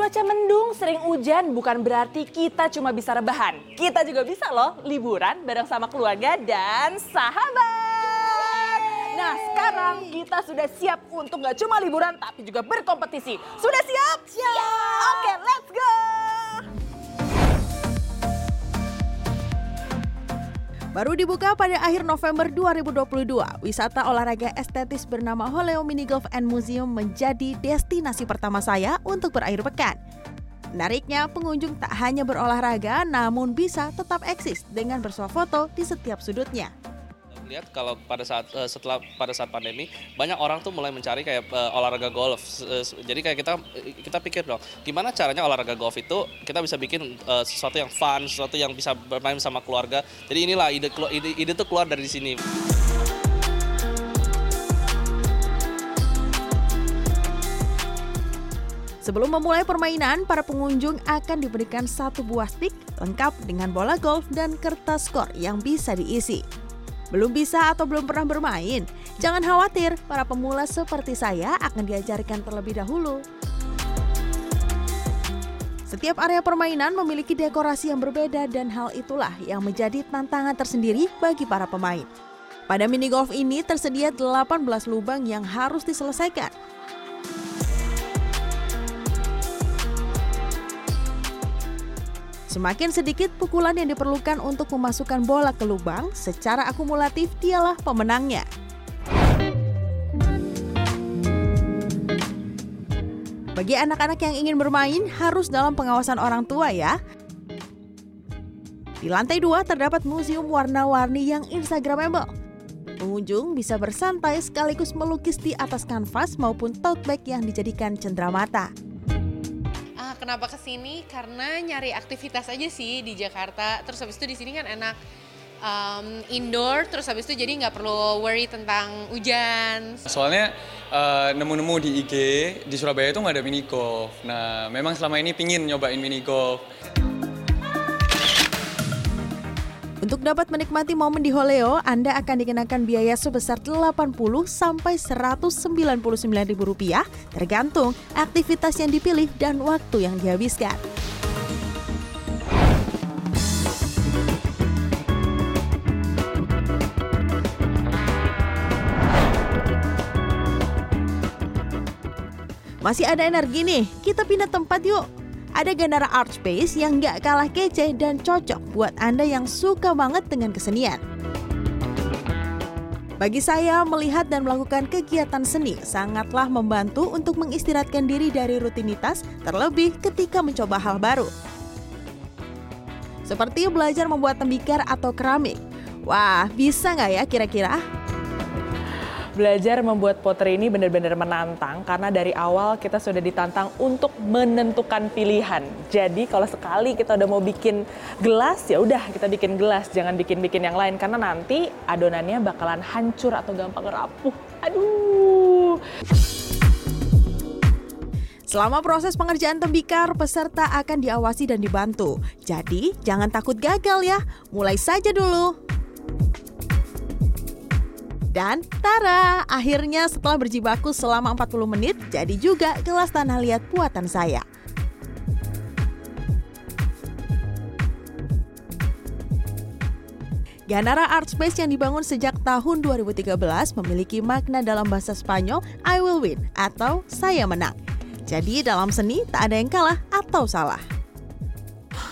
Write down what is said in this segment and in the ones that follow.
Cuaca mendung, sering hujan bukan berarti kita cuma bisa rebahan. Kita juga bisa loh liburan bareng sama keluarga dan sahabat. Nah sekarang kita sudah siap untuk nggak cuma liburan tapi juga berkompetisi. Sudah siap? Siap. Oke, let's go. Baru dibuka pada akhir November 2022, wisata olahraga estetis bernama Holeo Mini Golf and Museum menjadi destinasi pertama saya untuk berakhir pekan. Menariknya, pengunjung tak hanya berolahraga, namun bisa tetap eksis dengan bersuah foto di setiap sudutnya lihat kalau pada saat uh, setelah pada saat pandemi banyak orang tuh mulai mencari kayak uh, olahraga golf. Uh, jadi kayak kita kita pikir dong, gimana caranya olahraga golf itu kita bisa bikin uh, sesuatu yang fun, sesuatu yang bisa bermain sama keluarga. Jadi inilah ide ide, ide tuh keluar dari sini. Sebelum memulai permainan, para pengunjung akan diberikan satu buah stick lengkap dengan bola golf dan kertas skor yang bisa diisi. Belum bisa atau belum pernah bermain? Jangan khawatir, para pemula seperti saya akan diajarkan terlebih dahulu. Setiap area permainan memiliki dekorasi yang berbeda dan hal itulah yang menjadi tantangan tersendiri bagi para pemain. Pada mini golf ini tersedia 18 lubang yang harus diselesaikan. Semakin sedikit pukulan yang diperlukan untuk memasukkan bola ke lubang, secara akumulatif dialah pemenangnya. Bagi anak-anak yang ingin bermain, harus dalam pengawasan orang tua ya. Di lantai dua terdapat museum warna-warni yang instagramable. Pengunjung bisa bersantai sekaligus melukis di atas kanvas maupun tote bag yang dijadikan cenderamata. mata kenapa ke sini karena nyari aktivitas aja sih di Jakarta. Terus habis itu di sini kan enak um, indoor, terus habis itu jadi nggak perlu worry tentang hujan. Soalnya uh, nemu-nemu di IG di Surabaya itu nggak ada mini golf. Nah, memang selama ini pingin nyobain mini golf. Untuk dapat menikmati momen di Holeo, Anda akan dikenakan biaya sebesar 80 sampai 199 ribu rupiah, tergantung aktivitas yang dipilih dan waktu yang dihabiskan. Masih ada energi nih, kita pindah tempat yuk. Ada Ganara Art Space yang nggak kalah kece dan cocok buat Anda yang suka banget dengan kesenian. Bagi saya, melihat dan melakukan kegiatan seni sangatlah membantu untuk mengistirahatkan diri dari rutinitas, terlebih ketika mencoba hal baru. Seperti belajar membuat tembikar atau keramik. Wah, bisa nggak ya kira-kira? Belajar membuat pottery ini benar-benar menantang karena dari awal kita sudah ditantang untuk menentukan pilihan. Jadi kalau sekali kita udah mau bikin gelas ya udah kita bikin gelas, jangan bikin-bikin yang lain karena nanti adonannya bakalan hancur atau gampang rapuh. Aduh. Selama proses pengerjaan tembikar, peserta akan diawasi dan dibantu. Jadi, jangan takut gagal ya. Mulai saja dulu. Dan tara, akhirnya setelah berjibaku selama 40 menit, jadi juga gelas tanah liat buatan saya. Ganara Art Space yang dibangun sejak tahun 2013 memiliki makna dalam bahasa Spanyol I will win atau saya menang. Jadi dalam seni tak ada yang kalah atau salah.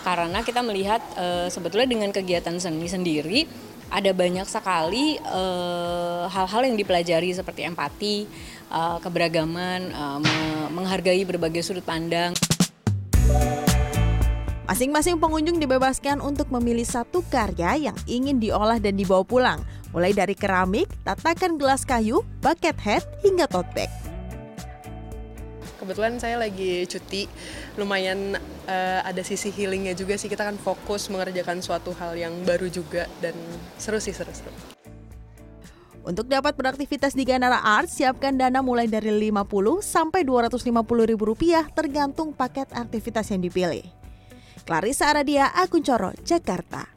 Karena kita melihat e, sebetulnya dengan kegiatan seni sendiri ada banyak sekali eh, hal-hal uh, yang dipelajari seperti empati, uh, keberagaman, uh, menghargai berbagai sudut pandang. Masing-masing pengunjung dibebaskan untuk memilih satu karya yang ingin diolah dan dibawa pulang, mulai dari keramik, tatakan gelas kayu, bucket hat, hingga tote bag. Kebetulan saya lagi cuti, lumayan uh, ada sisi healingnya juga sih. Kita kan fokus mengerjakan suatu hal yang baru juga dan seru sih seru-seru. Untuk dapat beraktivitas di Ganara Art, siapkan dana mulai dari 50 sampai 250 ribu rupiah tergantung paket aktivitas yang dipilih. Clarissa Aradia, Akun Coro, Jakarta.